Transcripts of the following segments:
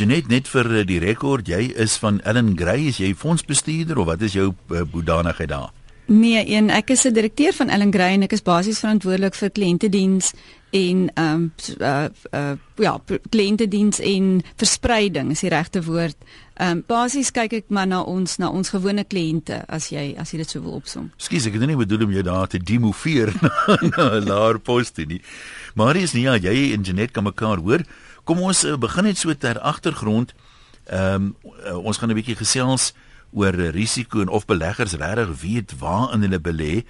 Genet net vir eh, die rekord, jy is van Ellen Gray, is jy fondsbestuurder of wat is jou uh, boedanigheid daar? Nee, een ek is 'n direkteur van Ellen Gray en ek is basies verantwoordelik vir kliëntediens en ehm um, uh, uh, ja, kliëntediens en verspreiding is die regte woord. Ehm um, basies kyk ek maar na ons na ons gewone kliënte as jy as jy dit sou wil opsom. Skus, ek het nie bedoel om jou daar te demoveer na 'n laer pos nie. Maar is nie ja, jy en Janet kan mekaar hoor. Kom ons uh, begin net so ter agtergrond. Ehm um, ons gaan 'n bietjie gesels oor risiko en of beleggers regtig weet waar in hulle belê.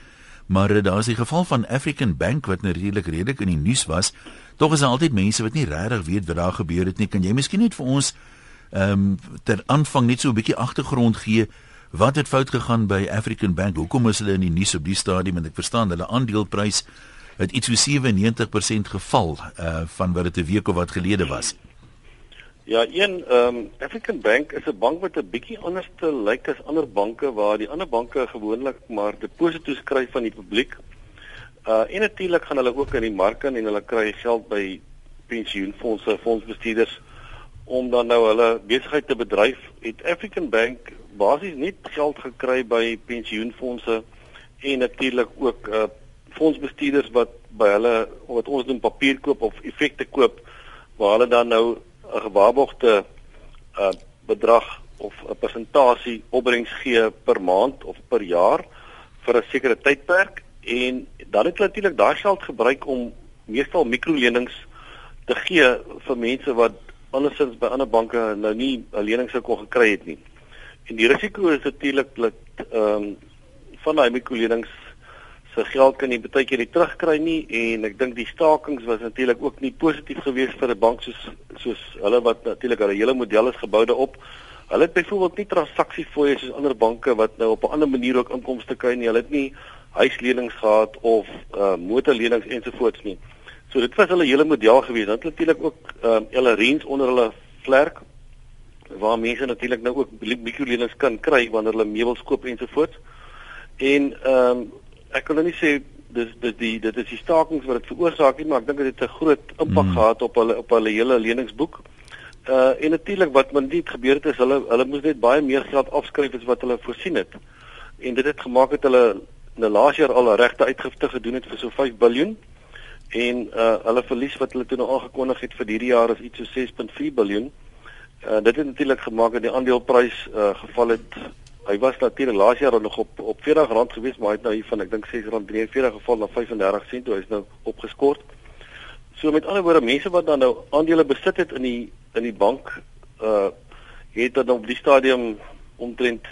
Maar uh, daar is die geval van African Bank wat natuurlik redelik in die nuus was. Tog is daar altyd mense wat nie regtig weet wat daar gebeur het nie. Kan jy miskien net vir ons ehm um, ter aanvang net so 'n bietjie agtergrond gee? Wat het fout gegaan by African Bank? Hoekom is hulle in die nuus op die stadium? En ek verstaan hulle aandeleprys het iets so 97% geval uh van wat dit 'n week of wat gelede was. Ja, een ehm um, African Bank is 'n bank wat 'n bietjie anders te lyk as ander banke waar die ander banke gewoonlik maar deposito's kry van die publiek. Uh en natuurlik gaan hulle ook in die mark in en hulle kry geld by pensioenfondse, fondsbestuurders om dan nou hulle besigheid te bedryf. Het African Bank basies net geld gekry by pensioenfondse en natuurlik ook uh fondsbestuurders wat by hulle wat ons doen papier koop of effekte koop waar hulle dan nou 'n gewaarborgde uh, bedrag of 'n persentasie opbrengs gee per maand of per jaar vir 'n sekere tydperk en dan het hulle natuurlik daai geld gebruik om meestal mikrolenings te gee vir mense wat andersins by ander banke nou nie 'n lening sou kon gekry het nie. En die risiko is natuurlik dat ehm um, van daai mikrolenings se geld kan jy baie keer nie terugkry nie en ek dink die stakings was natuurlik ook nie positief geweest vir 'n bank soos soos hulle wat natuurlik hulle hele model is gebou daarop. Hulle het byvoorbeeld nie transaksiefooie soos ander banke wat nou op 'n ander manier ook inkomste kry nie. Hulle het nie huislenings gehad of uh motorlenings ensovoorts nie. So dit was hulle hele model geweest. Dan natuurlik ook ehm uh, hulle rents onder hulle vlerk waar mense natuurlik nou ook mikrolenings kan kry wanneer hulle meubels koop ensovoorts. En ehm um, ek kan nou nie sê dis dis die dit is die stakings wat dit veroorsaak nie, maar ek dink dit het 'n groot impak hmm. gehad op hulle op hulle hele leningsboek. Uh en natuurlik wat met dit gebeur het is hulle hulle moes net baie meer geld afskryf as wat hulle voorsien het. En dit het gemaak dat hulle in die laaste jaar al 'n regte uitgifte gedoen het vir so 5 miljard en uh hulle verlies wat hulle toe nou aangekondig het vir hierdie jaar is iets so 6.4 miljard. Uh dit het natuurlik gemaak dat die aandeleprys uh geval het Hy was natuurlik laas jaar nog op op R40 gewees, maar hy het nou hier van ek dink R6.43 geval na 35 sent, toe hy's nou opgeskort. So met ander woorde, mense wat dan nou aandele besit het in die in die bank, uh het dan op die stadium omtrent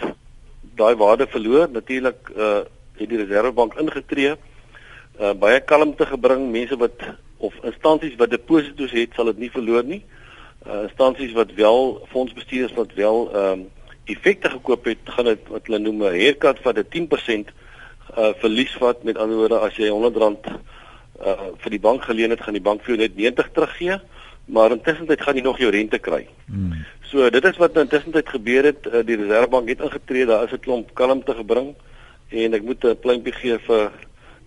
daai waarde verloor. Natuurlik uh het die Reservebank ingetree, uh baie kalmte gebring. Mense wat of instansies wat deposito's het, sal dit nie verloor nie. Uh instansies wat wel fondsbestuurders wat wel ehm um, effekte gekoop het, gaan dit wat hulle noem 'n haircut van 'n 10% uh verlies wat met ander woorde as jy R100 uh vir die bank geleen het, gaan die bank vir jou net 90 teruggee, maar intussen gaan jy nog jou rente kry. Hmm. So dit is wat intussen gebeur het, uh, die Reservebank het ingetree, daar is 'n klomp kalmte gebring en ek moet 'n pleintjie gee vir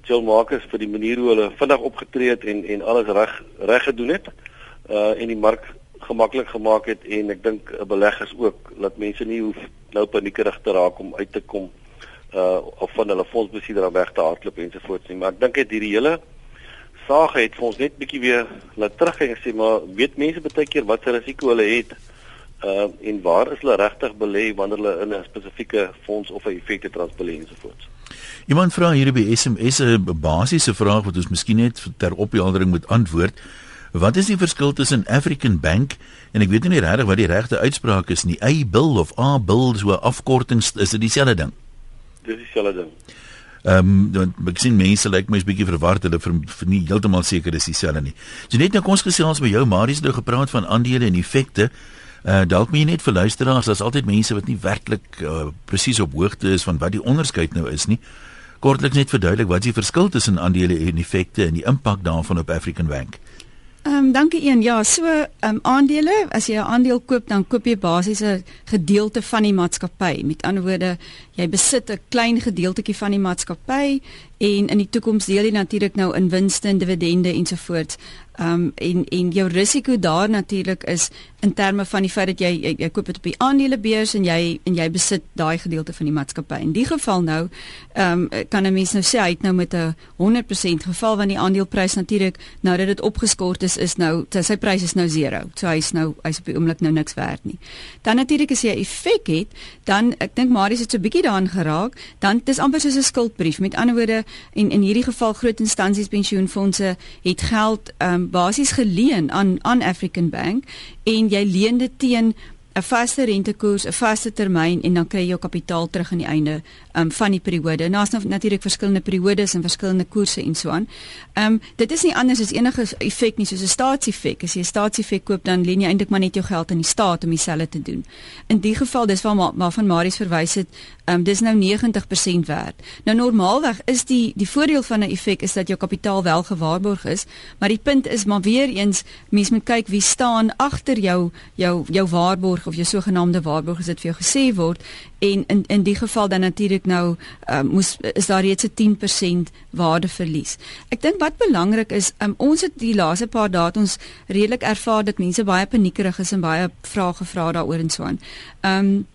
Jill Marcus vir die manier hoe hulle vinnig opgetree het en en alles reg reg gedoen het. Uh en die mark gemaklik gemaak het en ek dink 'n beleggers ook dat mense nie hoef nou paniekerig te raak om uit te kom uh of van hulle fondsbestuurder weg te hardloop ensovoorts nie maar ek dink dit hierdie hele saak het vir ons net bietjie weer laat teruggaan en sê maar weet mense baie keer wat se risiko hulle het uh en waar is hulle regtig belê wanneer hulle in 'n spesifieke fonds of 'n effekte transbelê ensovoorts Iemand vra hier by SMS 'n basiese vraag wat ons miskien net ter opheldering moet antwoord. Wat is die verskil tussen African Bank en ek weet nie regtig wat die regte uitspraak is nie. A-bill of A-bill so afkortings is dit dieselfde ding? Dis dieselfde ding. Ehm um, dan ek sien mense lyk like my is bietjie verward hulle vir, vir nie heeltemal seker is dieselfde nie. So net nou kom ons gesels met jou Marius het nou gepraat van aandele en effekte. Uh dalk moet jy net vir luisteraars, daar's altyd mense wat nie werklik uh, presies op hoogte is van wat die onderskeid nou is nie. Kortliks net verduidelik wat die verskil tussen aandele en effekte en die impak daarvan op African Bank. Ehm um, dankie een. Ja, so ehm um, aandele, as jy 'n aandeel koop, dan koop jy basies 'n gedeelte van die maatskappy. Met ander woorde, jy besit 'n klein gedeeltjie van die maatskappy en in die toekoms deel jy natuurlik nou in winste en dividende ensovoorts. Ehm um, en en jou risiko daar natuurlik is in terme van die feit dat jy jy, jy koop dit op die aandelebeurs en jy en jy besit daai gedeelte van die maatskappy. In die geval nou ehm um, kan 'n mens nou sê hy het nou met 'n 100% geval van die aandeleprys natuurlik nou dat dit opgeskort is is nou sy prys is nou 0. So hy's nou hy's op die oomblik nou niks werd nie. Dan natuurlik as jy 'n effek het, dan ek dink Marius het so 'n bietjie daaraan geraak, dan dis amper soos 'n skuldbrief. Met ander woorde en in hierdie geval groot instansies pensioenfonde het geld ehm um, basies geleen aan aan African Bank en jy leen dit teen 'n vaste rentekoers, 'n vaste termyn en dan kry jy jou kapitaal terug aan die einde um, van die periode. Nou is nou natuurlik verskillende periodes en verskillende koerse en so aan. Ehm um, dit is nie anders as enige effek nie soos 'n staatseffek. As jy 'n staatseffek koop dan leen jy eintlik maar net jou geld aan die staat om dieselfde te doen. In die geval dis waar waarvan Marius verwys het, ehm um, dis nou 90% werd. Nou normaalweg is die die voordeel van 'n effek is dat jou kapitaal wel gewaarborg is, maar die punt is maar weer eens mens moet kyk wie staan agter jou jou jou waarborg of jou sogenaamde waarborg as dit vir jou gesê word en in in die geval dan natuurlik nou uh, moes is daar reeds 'n 10% waardeverlies. Ek dink wat belangrik is, um, ons het die laaste paar dae ons redelik ervaar dat mense baie paniekerig is en baie vrae gevra daaroor en so aan. Ehm um,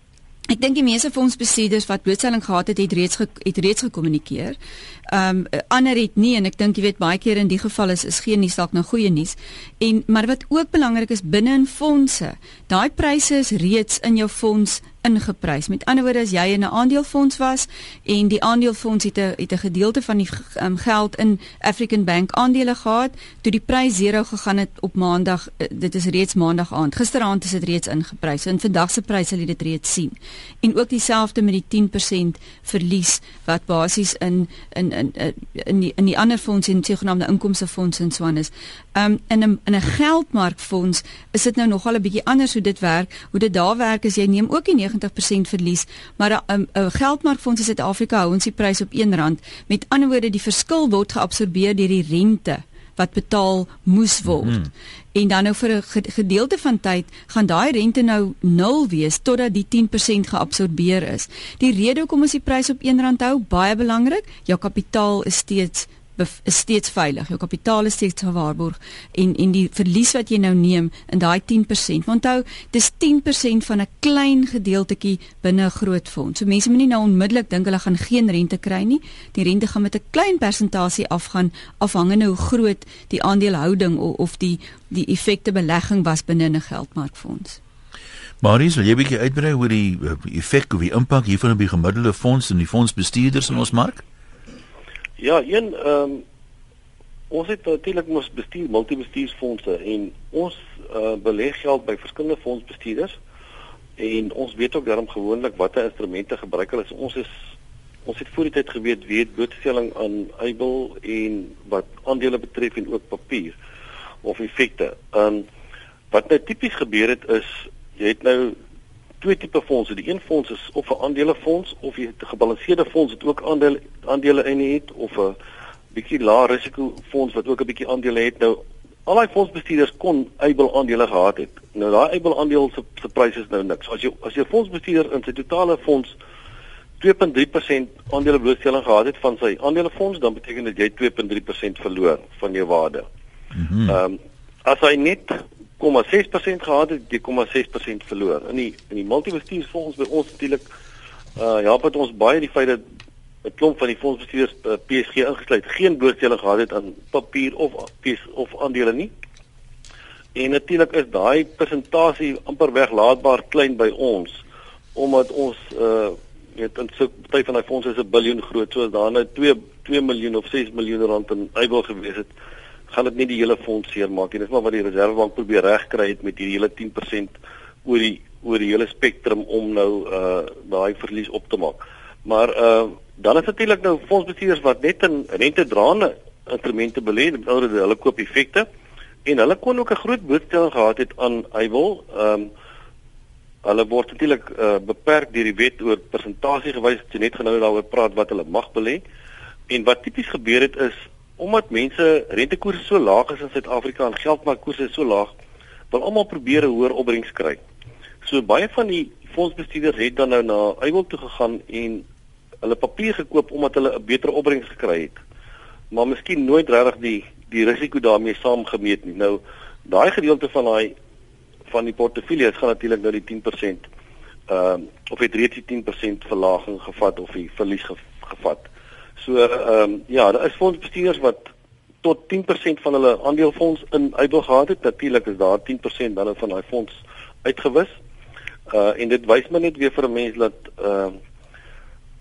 Ek dink die meeste fondsbestuurders wat blootstelling gehad het, het reeds ge, het reeds gekommunikeer. Ehm um, ander het nie en ek dink jy weet baie keer in die geval is is geen nuus dalk nou goeie nuus. En maar wat ook belangrik is binne in fondse, daai pryse is reeds in jou fonds ingeprys. Met ander woorde as jy in 'n aandelefonds was en die aandelefonds het 'n het 'n gedeelte van die um, geld in African Bank aandele gehad, toe die prys 0 gegaan het op Maandag, uh, dit is reeds Maandag aand. Gisteraand is dit reeds ingeprys. En vandag se pryse sal jy dit reeds sien. En ook dieselfde met die 10% verlies wat basies in in in die, in die ander fondse en sogenaamde inkomstefondse en swaan is. Um in 'n in 'n geldmarkfonds is dit nou nogal 'n bietjie anders hoe dit werk. Hoe dit daar werk is jy neem ook die 90% verlies, maar 'n um, geldmarkfonds in Suid-Afrika hou ons die prys op R1. Met ander woorde, die verskil word geabsorbeer deur die rente wat betaal moes word. Mm -hmm. En dan nou vir 'n gedeelte van tyd gaan daai rente nou nul wees totdat die 10% geabsorbeer is. Die rede hoekom ons die prys op R1 hou, baie belangrik, jou kapitaal is steeds is steeds veilig. Jou kapitaal is steeds gewaarborg en en die verlies wat jy nou neem in daai 10%. Onthou, dis 10% van 'n klein gedeeltetjie binne 'n groot fonds. So mense moenie nou onmiddellik dink hulle gaan geen rente kry nie. Die rente gaan met 'n klein persentasie afgaan afhangende hoe groot die aandelehouding of, of die die effekte belegging was binne 'n geldmarkfonds. Maries, wil jy 'n bietjie uitbrei oor die effek of die impak hiervan op die gemiddelde fonds en die fondsbestuurders in ons mark? Ja, een ehm um, ons het natuurlik mos bestuur multibestuursfondse en ons uh, beleg geld by verskillende fondsbestuurders en ons weet ook daarom gewoonlik watter instrumente gebruik hulle. Ons is ons het voor die tyd geweet wie het blootstelling aan eibel en wat aandele betref en ook papier of effekte. Ehm um, wat nou tipies gebeur het is jy het nou twee tipe fondse. Die een fonds is of 'n aandelefonds of jy 'n gebalanseerde fonds wat ook aandele aandele in het of 'n bietjie lae risiko fonds wat ook 'n bietjie aandele het. Nou al daai fondsbestuurders kon eibel aandele gehad het. Nou daai eibel aandeel se se pryse is nou niks. As jy as jy 'n fondsbestuurder in sy totale fonds 2.3% aandele blootstelling gehad het van sy aandelefonds, dan beteken dit jy 2.3% verloor van jou waarde. Mhm. Ehm mm um, as hy net 0,6% gehad het, jy 0,6% verloor. In die in die multibestuursfonds by ons natuurlik uh help dit ons baie die feit dat 'n klomp van die fondsbestuurders uh, PSG ingesluit geen blootstelling gehad het aan papier of PS of aandele nie. En natuurlik is daai persentasie amper weglaatbaar klein by ons omdat ons uh weet in so 'n party van daai fondse is 'n biljoen groot, so as daar nou 2 2 miljoen of 6 miljoen rand in eibel gewees het, gaan dit nie die hele fonds seermaak nie. Dis maar wat die Reserwebank probeer regkry het met hierdie hele 10% oor die oor die hele spektrum om nou uh daai verlies op te maak. Maar uh dan is natuurlik nou fondsbestuurders wat net in rentedraande instrumente belê, met ander woorde hulle koop effekte en hulle kon ook 'n groot blootstelling gehad het aan eibel. Ehm um, hulle word natuurlik uh, beperk deur die wet oor persentasie gewys wat jy net genou daaroor praat wat hulle mag belê. En wat tipies gebeur het is omdat mense rentekoerse so laag is in Suid-Afrika en geldmarkkoerse so laag, wil almal probeer 'n hoër opbrengs kry. So baie van die fondsbestuurders het dan nou na Eywil toe gegaan en hulle papier gekoop omdat hulle 'n beter opbrengs gekry het. Maar miskien nooit regtig die die risiko daarmee saamgemeet nie. Nou daai gedeelte van daai van die portefeulje gaan natuurlik nou die 10% ehm uh, of het reeds die 10% verlaging gevat of die verlies ge, gevat. So ehm um, ja, daar is fondsbestuurders wat tot 10% van hulle aandelefonds in uitbou gehad het. Natuurlik is daar 10% dan van daai fonds uitgewis. Uh en dit wys my net weer vir 'n mens dat ehm uh,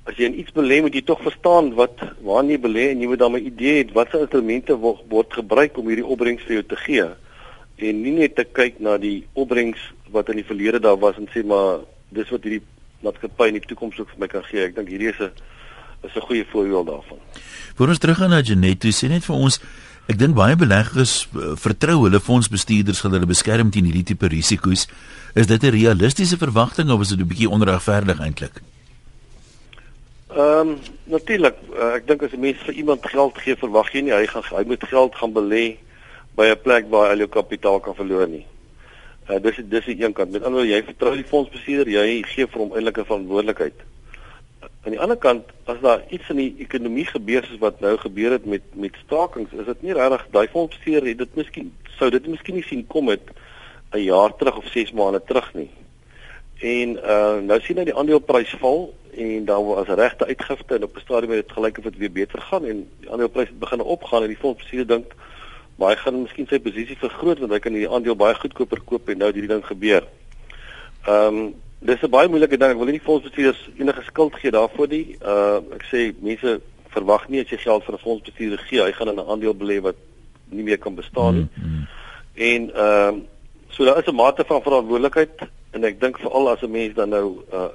as jy in iets belê moet jy tog verstaan wat waar jy belê en jy moet dan 'n idee hê watse instrumente word, word gebruik om hierdie opbrengs vir jou te gee en nie net te kyk na die opbrengs wat in die verlede daar was en sê maar dis wat hierdie maatskappy in die toekoms ook vir my kan gee. Ek dink hierdie is 'n is 'n goeie voorbeeld daarvan. Voor ons terug gaan na Janet, jy sê net vir ons ek dink baie beleggers uh, vertrou hulle fondsbestuurders gaan hulle beskerm teen hierdie tipe risiko's. Is dit 'n realistiese verwagting of is dit 'n bietjie onregverdig eintlik? Ehm um, natuurlik, uh, ek dink as 'n mens vir iemand geld gee, verwag jy nie hy gaan hy moet geld gaan belê by 'n plek waar hy al jou kapitaal kan verloor nie. Uh, dis dis die een kant. Met ander woorde, jy vertrou die fondsbestuurder, jy gee vir hom eintlik 'n verantwoordelikheid. Aan die ander kant, as daar iets in die ekonomie gebeur soos wat nou gebeur het met met stakings, is dit nie regtig daai fondsbestuurder het dit miskien sou dit miskien nie sien kom het 'n jaar terug of 6 maande terug nie. En uh nou sien jy die aandeleprys val en dan was regte uitgifte en op 'n stadium het dit gelyk of dit weer beter gaan en die aandeleprys het begin opgaan en die fondsbestuurder dink maar hy gaan miskien sy posisie vergroot want hy kan die aandeel baie goedkoper koop en nou hierdie ding gebeur. Ehm um, dis 'n baie moeilike ding. Ek wil nie fondsbestuurders enige skuld gee daarvoor nie. Uh ek sê mense verwag nie as jy geld vir 'n fondsbestuurder gee, hy gaan in 'n aandeel belê wat nie meer kan bestaan nie. Mm -hmm. En ehm um, so daar is 'n mate van verantwoordelikheid en ek dink veral as 'n mens dan nou uh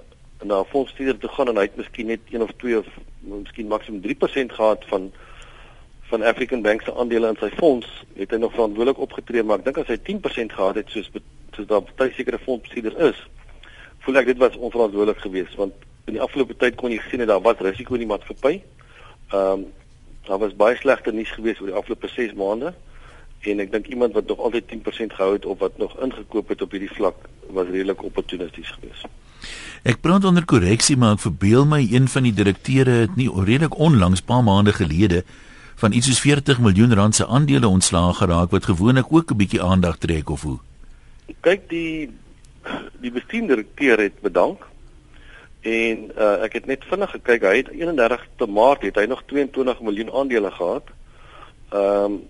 na 'n fondsbestuurder toe gaan en hy het miskien net 1 of 2 of miskien maksimum 3% gehad van van African Bank se aandele in sy fonds het hy nog verantwoordelik opgetree maar ek dink as hy 10% gehad het soos soos daar baie sekere fondsbestuurder is voel ek dit was onverantwoordelik geweest want in die afgelope tyd kon jy gesien het daar was risiko in die maatskappy. Ehm um, daar was baie slegte nuus geweest oor die afgelope 6 maande en ek dink iemand wat nog altyd 10% gehou het of wat nog ingekoop het op hierdie vlak was redelik opportunisties geweest. Ek praat onder korreksie maar ek verbeel my een van die direkteure het nie redelik onlangs paar maande gelede van iets soos 40 miljoen rand se aandele ontslaag geraak wat gewoonlik ook 'n bietjie aandag trek of hoe. Kyk die die bestuurdirekteur het bedank en uh, ek het net vinnig gekyk hy het 31 Maart het hy nog 22 miljoen aandele gehad. Ehm um,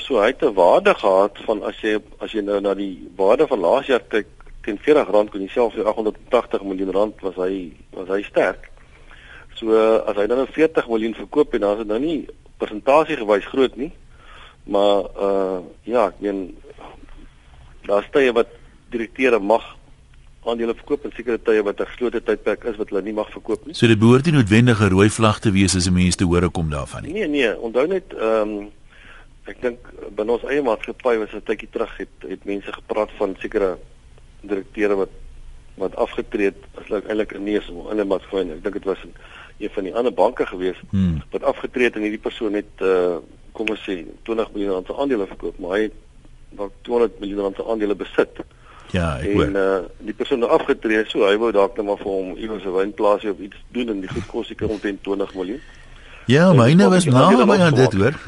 so hy het 'n waarde gehad van as jy as jy nou na die waarde van laas jaar kyk teen 40 rand kon jy self vir 880 miljoen rand was hy was hy sterk. So uh, as hy dan nou 40 miljoen verkoop en dan is dit nou nie persentasie gewys groot nie. Maar uh ja, ek meen daar's tye wat direkteure mag aandele verkoop en sekere tye wat 'n geslote tydperk is wat hulle nie mag verkoop nie. So dit behoort nie noodwendig 'n rooi vlag te wees as 'n mens te hore kom daarvan nie. Nee nee, onthou net ehm um, ek dink binne ons eie maatskappy was 'n tydjie terug het het mense gepraat van sekere direkteure wat wat afgetree het as hulle eintlik 'n neus in 'n maatskappy. Ek dink dit was 'n een van die ander banke gewees hmm. wat afgetree het en hierdie persoon het uh kom ons sê 20 miljoen rand se aandele verkoop, maar hy het dalk 200 miljoen rand se aandele besit. Ja, ek hoor. En uh die persoon het afgetree, so hy wou dalk net maar vir hom iewers 'n wynplaasie of iets doen en die goed kos seker omtrent 20 miljoen. Ja, myne was nou maar aan dit hoor.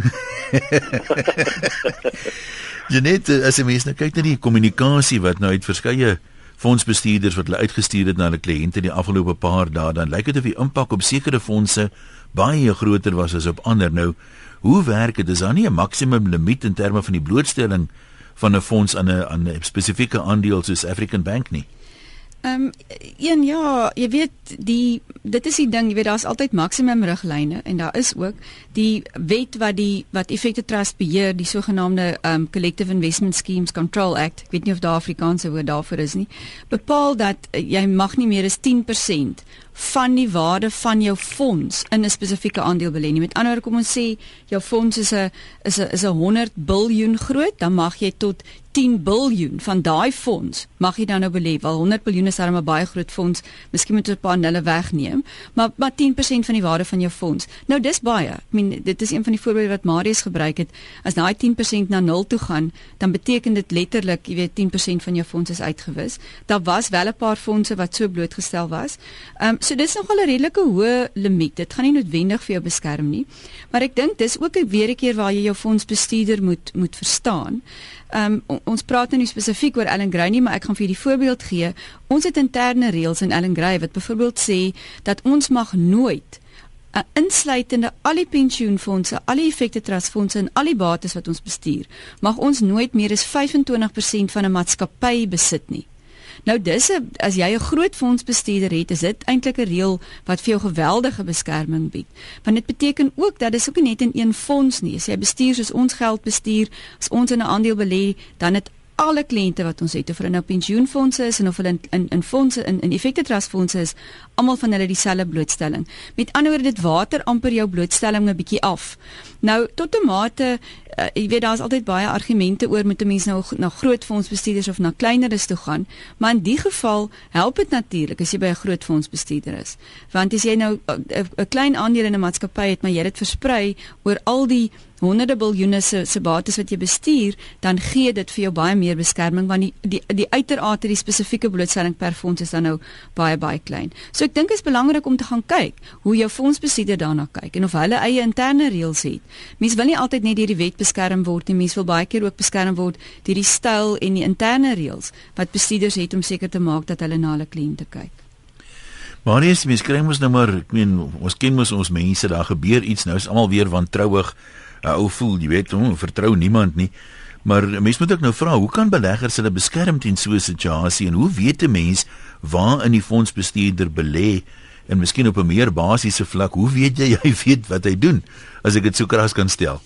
Janet, as jy mens nou kyk na die kommunikasie wat nou uit verskeie fondsbestuurders wat hulle uitgestuur het na hulle kliënte die afgelope paar dae dan lyk dit of die impak op sekere fondse baie groter was as op ander nou hoe werk dit is daar nie 'n maksimum limiet in terme van die blootstelling van 'n fonds aan 'n aan 'n spesifieke aandeel soos African Bank nie Ehm um, een ja, jy weet die dit is die ding, jy weet daar's altyd maksimum riglyne en daar is ook die wet wat die wat Effective Trust beheer, die sogenaamde ehm um, Collective Investment Schemes Control Act. Ek weet nie of daar Afrikaanse woord daarvoor is nie. Bepaal dat uh, jy mag nie meer as 10% van die waarde van jou fonds in 'n spesifieke aandeel belê nie. Met ander woorde kom ons sê jou fonds is 'n is 'n is 'n 100 miljard groot, dan mag jy tot 10 biljoen van daai fonds mag jy dan nou belê. Wel 100 biljoen is darem 'n baie groot fonds. Miskien moet jy 'n paar nulle wegneem, maar maar 10% van die waarde van jou fonds. Nou dis baie. Ek meen dit is een van die voorbeelde wat Marius gebruik het. As daai 10% na 0 toe gaan, dan beteken dit letterlik, jy weet 10% van jou fonds is uitgewis. Daar was wel 'n paar fondse wat so blootgestel was. Ehm um, so dis nogal 'n redelike hoë limiet. Dit gaan nie noodwendig vir jou beskerm nie. Maar ek dink dis ook 'n weer 'n keer waar jy jou fondsbestuurder moet moet verstaan. Ehm um, ons praat nou nie spesifiek oor Ellen Gray nie, maar ek gaan vir julle voorbeeld gee. Ons het interne reëls in Ellen Gray wat byvoorbeeld sê dat ons mag nooit 'n insluitende al die pensioenfonde, al die effekte trustfondse en al die bates wat ons bestuur, mag ons nooit meer as 25% van 'n maatskappy besit nie. Nou dis 'n as jy 'n groot fondsbestuurder het, is dit eintlik 'n reël wat vir jou geweldige beskerming bied. Want dit beteken ook dat dis ook nie net in een fonds nie. As jy bestuur soos ons geld bestuur, as ons in 'n aandeel belê, dan het alle kliënte wat ons het, of hulle nou pensioenfonde is en of hulle in in, in fondse in in effekte trustfondse is, almal van hulle dieselfde blootstelling. Met ander woorde, dit water amper jou blootstelling 'n bietjie af. Nou tot 'n mate uh, jy weet daar's altyd baie argumente oor moet 'n mens nou na groot fondsbestuurders of na kleineres toe gaan, maar in die geval help dit natuurlik as jy by 'n groot fondsbestuurder is. Want as jy nou eh, 'n klein aandeel in 'n maatskappy het, maar jy dit versprei oor al die honderde biljoene se se bates wat jy bestuur, dan gee dit vir jou baie meer beskerming want die die die uiteraard die spesifieke blootstelling per fonds is dan nou baie baie klein. So ek dink dit is belangrik om te gaan kyk hoe jou fondsbestuurder daarna kyk en of hulle eie interne reëls het. Mens wil nie altyd net deur die wet beskerm word nie. Mens wil baie keer ook beskerm word deur die styl en die interne reëls wat bestuurders het om seker te maak dat hulle na hulle kliënte kyk. Maar nee, mens kry mos nou maar, ek meen, ons ken mos ons mense, daar gebeur iets nou, is almal weer wantrouig. 'n Ou voel, jy weet, hom vertrou niemand nie. Maar mense moet ook nou vra, hoe kan beleggers hulle beskerm teen so 'n situasie en hoe weet 'n mens waar in die fondsbestuurder belê en miskien op 'n meer basiese vlak, hoe weet jy jy weet wat hy doen as ek dit so kras kan stel?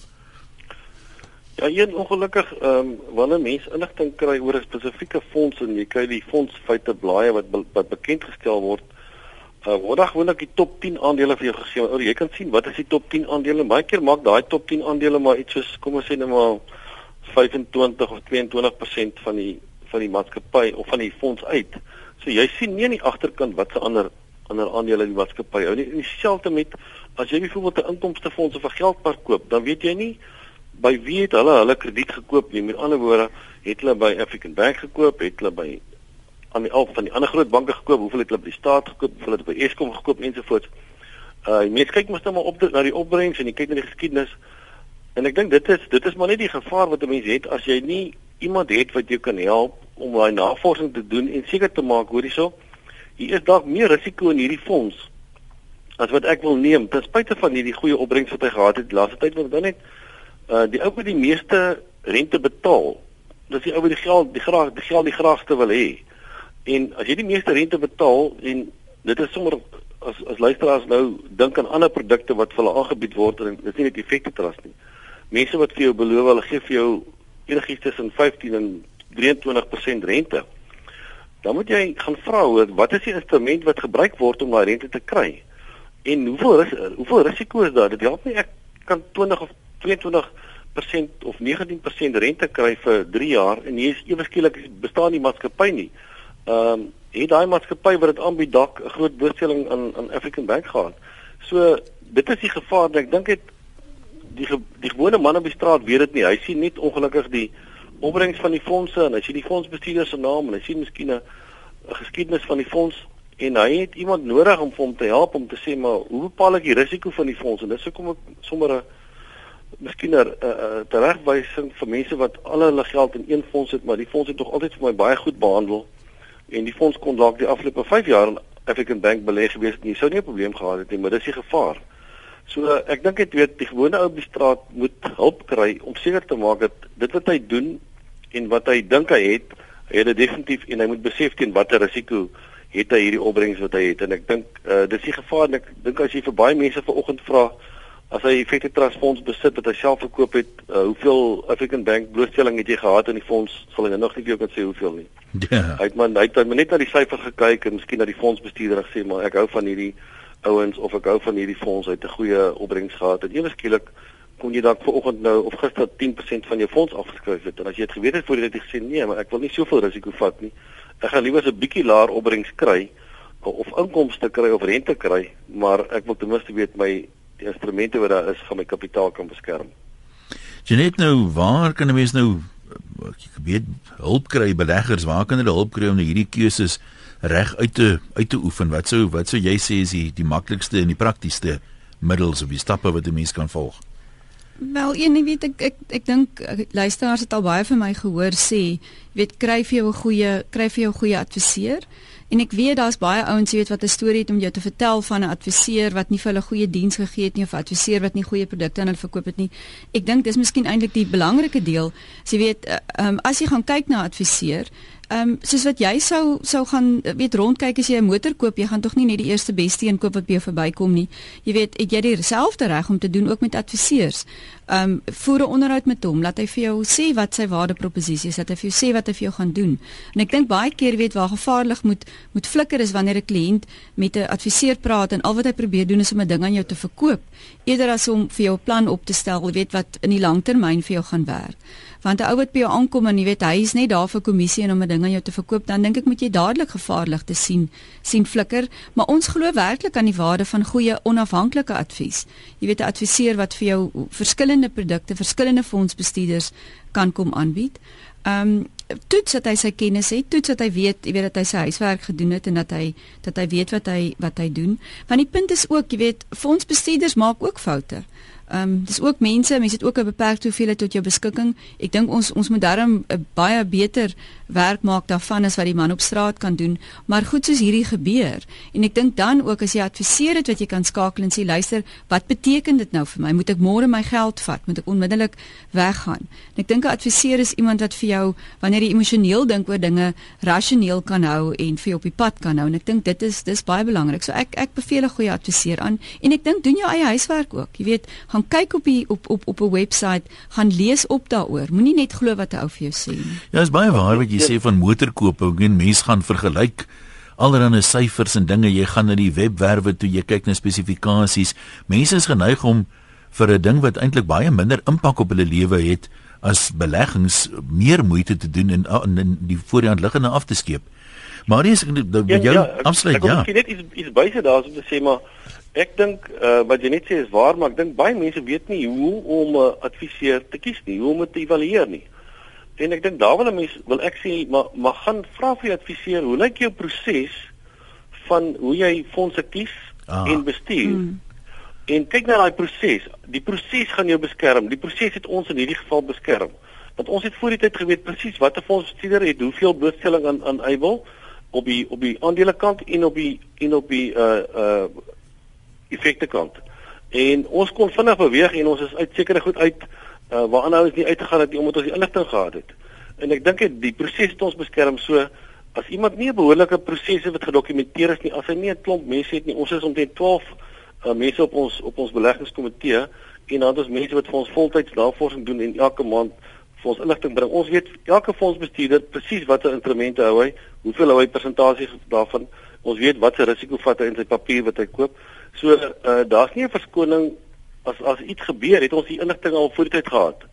Ja, een ongelukkig ehm um, wanneer mense inligting kry oor 'n spesifieke fonds en jy kry die fondsfeite blaaie wat wat bekend gestel word, uh, word dan gewoonlik die top 10 aandele vir jou gegee. Oor jy kan sien wat is die top 10 aandele. Baie keer maak daai top 10 aandele maar iets soos kom ons sê net maar 25 of 22% van die van die maatskappy of van die fonds uit. So jy sien nie aan die agterkant wat se ander ander aandele in die maatskappy hou nie. Dieselfde met as jy byvoorbeeld 'n inkomstefonds of 'n geldpark koop, dan weet jy nie by wie het hulle hulle krediet gekoop nie. Met ander woorde, het hulle by African Bank gekoop, het hulle by aan die al van die ander groot banke gekoop, hoeveel het hulle by die staat gekoop, hoeveel het hulle by Eskom gekoop ensovoorts. Uh mense kyk mos nou maar op na die opbrengs en jy kyk na die geskiedenis. En ek dink dit is dit is maar net die gevaar wat 'n mens het as jy nie iemand het wat jou kan help om daai navorsing te doen en seker te maak hoor hierso. Hier is dalk meer risiko in hierdie fonds as wat ek wil neem ten spyte van hierdie goeie opbrengs wat hy gehad het laaste tyd want dan net uh die ou wat die meeste rente betaal, dis die ou wat die geld die graag die geld die graagste wil hê. En as jy die meeste rente betaal en dit is sommer as as luisteraars nou dink aan ander produkte wat vir hulle aangebied word en dit is nie net effekte trust nie. Mense wat vir jou beloof hulle gee vir jou enigiets tussen 15 en 23% rente. Dan moet jy gaan vra hoor wat is die instrument wat gebruik word om daai rente te kry? En hoeveel ris hoeveel risiko is daar? Dit help nie ek kan 20 of 22% of 19% rente kry vir 3 jaar en hier is ewe skielik bestaan die maatskappy nie. Ehm um, het daai maatskappy wat dit aanbied dalk 'n groot blootstelling aan aan African Bank gehad. So dit is die gevaar dat ek dink dit die die gewone man op die straat weet dit nie. Hy sien net ongelukkig die opbrengs van die fondse en hy sien die fondsbestuurder se naam en hy sien miskien 'n geskiedenis van die fonds en hy het iemand nodig om hom te help om te sê maar hoe bepaal ek die risiko van die fonds en dis hoekom ek sommer 'n miskien 'n uh, teregwysing vir mense wat al hulle geld in een fonds het, maar die fonds het tog altyd vir my baie goed behandel en die fonds kon dalk die afgelope 5 jaar in African Bank belê gewees het, nie sou nie 'n probleem gehad het nie, maar dis die gevaar. So ek dink dit weet die gewone ou op die straat moet hulp kry om seker te maak dat dit wat hy doen en wat hy dink hy het, hy het dit definitief en hy moet besef teen watter risiko het hy hierdie opbrengs wat hy het en ek dink uh, dis die gevaar en ek dink as jy vir baie mense vanoggend vra as hy effekte trust fonds besit wat hy self verkoop het, uh, hoeveel African Bank blootstelling het jy gehad in die fonds? Sal hy nou nog nie vir jou kan sê hoeveel nie. Ja. Hy het maar hy het net na die syfer gekyk en miskien na die fondsbestuurder gesê maar ek hou van hierdie ouens of ek hou van hierdie fonds uit 'n goeie opbrengs gehad en ewe skielik kon jy dalk vanoggend nou of gister 10% van jou fonds afgeskryf het en as jy dit geweet het voor jy dit gesê nee, maar ek wil nie soveel risiko vat nie. Ek gaan liewer 'n bietjie laer opbrengs kry of inkomste kry of rente kry, maar ek wil ten minste weet my instrumente wat daar is gaan my kapitaal kan beskerm. Jy net nou waar kan 'n mens nou ek weet hulp kry beleggers, waar kan hulle hulp kry om nou hierdie keuses reg uit te uit te oefen? Wat sou wat sou jy sê is die die maklikste en die praktiesste middels of die stappe wat 'n mens kan volg? Wel, een, jy weet ek ek ek dink luisteraars het al baie vir my gehoor sê, jy weet kry vir jou 'n goeie kry vir jou 'n goeie adviseur. En ek weet daar's baie ouens, jy weet wat 'n storie het om jou te vertel van 'n adviseur wat nie vir hulle goeie diens gegee het nie of 'n adviseur wat nie goeie produkte aan hulle verkoop het nie. Ek dink dis miskien eintlik die belangrike deel. Jy weet, um, as jy gaan kyk na 'n adviseur, Ehm um, soos wat jy sou sou gaan weet rondkyk as jy 'n motor koop, jy gaan tog nie net die eerste beste een koop wat by jou verbykom nie. Jy weet, het jy dieselfde reg om te doen ook met adviseurs. Ehm um, voer 'n onderhoud met hom, laat hy vir jou sê wat sy waardeproposisie is, dat hy vir jou sê wat hy vir jou gaan doen. En ek dink baie keer weet waar gevaarlik moet moet flikker is wanneer 'n kliënt met 'n adviseur praat en al wat hy probeer doen is om 'n ding aan jou te verkoop, eerder as om vir jou 'n plan op te stel, weet wat in die langtermyn vir jou gaan werk want 'n ou wat by jou aankom en jy weet hy is net daar vir kommissie en om 'n ding aan jou te verkoop, dan dink ek moet jy dadelik gevaarlig te sien sien flikker, maar ons glo werklik aan die waarde van goeie onafhanklike advies. Jy weet 'n adviseur wat vir jou verskillende produkte, verskillende fondsbestuurders kan kom aanbied. Ehm um, toets dat hy sy kennis het, toets dat hy weet, jy weet dat hy sy huiswerk gedoen het en dat hy dat hy weet wat hy wat hy doen. Want die punt is ook, jy weet, fondsbestuurders maak ook foute. Ehm um, dis ook mense, mense het ook 'n beperkte hoeveelheid tot jou beskikking. Ek dink ons ons moet darm 'n baie beter werk maak daarvan as wat die man op straat kan doen, maar goed soos hierdie gebeur. En ek dink dan ook as jy adviseer het wat jy kan skakel en sê luister, wat beteken dit nou vir my? Moet ek môre my geld vat? Moet ek onmiddellik weggaan? En ek dink 'n adviseur is iemand wat vir jou wanneer jy emosioneel dink oor dinge, rasioneel kan hou en vir jou op die pad kan hou. En ek dink dit is dis baie belangrik. So ek ek beveel 'n goeie adviseur aan en ek dink doen jou eie huiswerk ook. Jy weet, gaan kyk op die op op op 'n webwerf, gaan lees op daaroor. Moenie net glo wat 'n ou vir jou sê nie. Ja, is baie waar wat jy sê van motorkoop. Ek meen mense gaan vergelyk allerlei syfers en dinge. Jy gaan na die webwerwe toe, jy kyk na spesifikasies. Mense is geneig om vir 'n ding wat eintlik baie minder impak op hulle lewe het as beleggings meer moeite te doen en in, in die voorhand liggende af te skeep. Maar dis met ja, jou ja, afsluit ek, ja. Ek wil net iets iets bysit daar om te sê maar Ek dink uh, wat jy net sê is waar, maar ek dink baie mense weet nie hoe om 'n uh, adviseur te kies nie, hoe om dit te evalueer nie. En ek dink daar wil 'n mens wil ek sê maar maar gaan vra vir jou adviseur, hoe lyk jou proses van hoe jy fondse kies ah. en bestuur? Hmm. En kyk na daai proses. Die proses gaan jou beskerm. Die proses het ons in hierdie geval beskerm. Want ons het voor die tyd geweet presies watter fondsbestuurder het hoeveel blootstelling aan aan eywil op die op die aandelekant en op die en op die uh uh effekte kant. En ons kon vinnig beweeg en ons is uit sekere goed uit uh, waaraan nou is nie uitgegaan het nie omdat ons die inligting gehad het. En ek dink die proses het ons beskerm so as iemand nie 'n behoorlike prosesse wat gedokumenteer is nie, as hy nie 'n klomp mense het nie. Ons is omtrent 12 uh, mense op ons op ons beleggingskomitee en dan het ons mense wat vir ons voltyds navorsing doen en elke maand vir ons inligting bring. Ons weet elke fondsbestuurder presies watter instrumente hou hy, hoeveel hou hy persentasie daarvan. Ons weet watter risiko vat hy in sy papier wat hy koop. So uh, daar's nie 'n verskoning as as iets gebeur, het ons die inligting al voor die tyd gehad.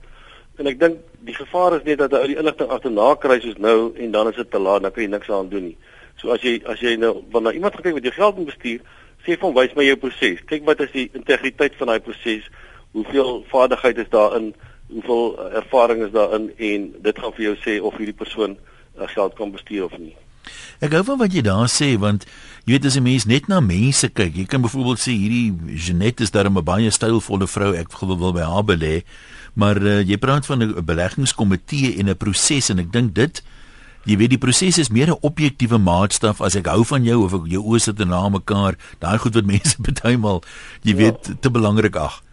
En ek dink die gevaar is net dat jy die inligting agterna kry soos nou en dan is dit te laat, dan kan jy niks aan doen nie. So as jy as jy nou wanneer iemand kyk wat jou geld moet bestuur, sê hom wys my jou proses. Kyk wat is die integriteit van daai proses? Hoeveel vaardigheid is daarin? Hoeveel uh, ervaring is daarin en dit gaan vir jou sê of hierdie persoon uh, geld kan bestuur of nie. Ek gou van wat jy daar sê want jy weet as 'n mens net na mense kyk, jy kan byvoorbeeld sê hierdie Jeanette is daar 'n baie stylvolle vrou, ek wil by haar belê, maar uh, jy praat van 'n beleggingskomitee en 'n proses en ek dink dit jy weet die proses is meer 'n objektiewe maatstaf as ek hou van jou of ek jou oë sit na mekaar, daai goed wat mense partymal jy ja. weet te belangrik ag.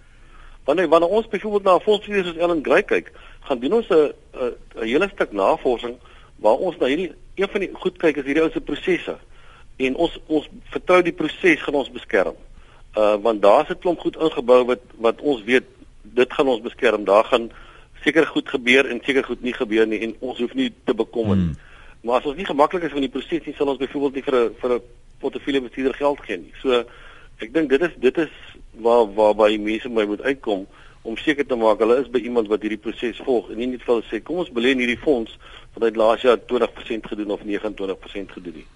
Wanneer wanneer ons byvoorbeeld na 'n fondsbestuurder soos Ellen Gray kyk, gaan doen ons 'n 'n hele stuk navorsing waar ons na hierdie een van die goed kyk is hierdie ou se prosesse en ons ons vertrou die proses gaan ons beskerm. Uh want daar's 'n klomp goed ingebou wat wat ons weet dit gaan ons beskerm. Daar gaan seker goed gebeur en seker goed nie gebeur nie en ons hoef nie te bekommer nie. Hmm. Maar as ons nie gemaklik is van die proses nie, sal ons byvoorbeeld nie vir 'n vir 'n portefeulje bestuurder geld gee nie. So ek dink dit is dit is waar waar by mense my moet uitkom om seker te maak hulle is by iemand wat hierdie proses volg en nie net vir hulle sê kom ons belê in hierdie fonds wat uit laas jaar 20% gedoen of 29% gedoen het.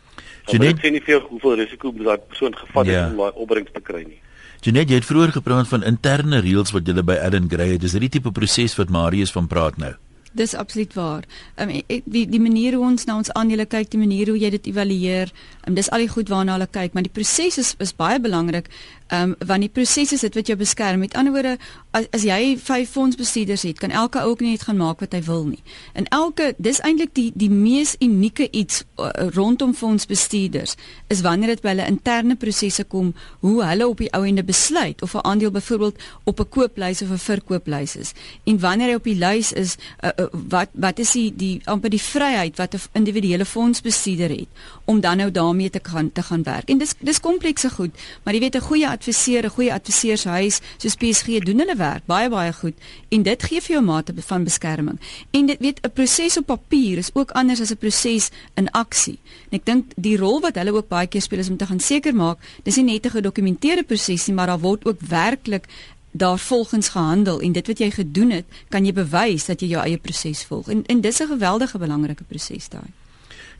Dit sê nie veel hoeveel risiko daai persoon gevat het ja. om daai opbrengs te kry nie. Jenet, jy het vroeër gepraat van interne reëls wat julle by Allen Gray het. Dis hierdie tipe proses wat Marius van praat nou. Dis absoluut waar. Ehm um, die die manier hoe ons na ons aandele kyk, die manier hoe jy dit evalueer, um, dis al die goed waarna hulle kyk, maar die proses is is baie belangrik. Ehm um, want die proses is dit wat jou beskerm. Met ander woorde, as, as jy vyf fondsbestuurders het, kan elke ou ook net gaan maak wat hy wil nie. En elke dis eintlik die die mees unieke iets uh, rondom fondsbestuurders is wanneer dit by hulle interne prosesse kom hoe hulle op die ou ende besluit of 'n aandeel byvoorbeeld op 'n kooplys of 'n verkooplys is. En wanneer hy op die lys is, uh, uh, wat wat is die die amper die vryheid wat 'n individuele fondsbestuurder het om dan nou daarmee te gaan te gaan werk. En dis dis komplekse goed, maar jy weet 'n goeie adviseur, 'n goeie adviseurshuis soos PSG doen hulle werk baie baie goed en dit gee vir jou mate van beskerming. En dit weet 'n proses op papier is ook anders as 'n proses in aksie. En ek dink die rol wat hulle ook baie keer speel is om te gaan seker maak dis nie net 'n gedokumenteerde proses nie, maar daar word ook werklik daar volgens gehandel en dit wat jy gedoen het, kan jy bewys dat jy jou eie proses volg. En en dis 'n geweldige belangrike proses daai.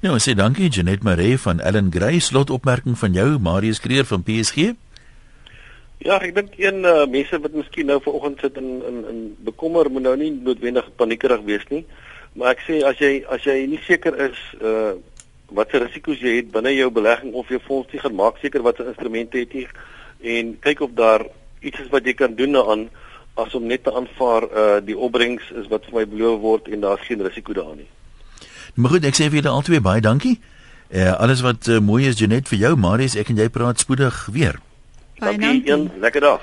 Ja, sê dankie Janet Maree van Ellen Gray slot opmerking van jou Marius Kreer van PSG. Ja, ek dink een uh, mense wat miskien nou vanoggend sit in in in bekommer moet nou nie noodwendig paniekerig wees nie. Maar ek sê as jy as jy nie seker is uh wat se risiko's jy het binne jou belegging of jou fonds nie, maak seker wat se instrumente het jy en kyk of daar iets is wat jy kan doen daaraan as om net te aanvaar uh die opbrengs is wat vir my beloof word en daar's geen risiko daarin nie. Maar goed, ek sê vir julle albei baie dankie. Eh uh, alles wat uh, mooi is Janet vir jou, Marius, ek en jy praat spoedig weer. Dankie. Lekker dag.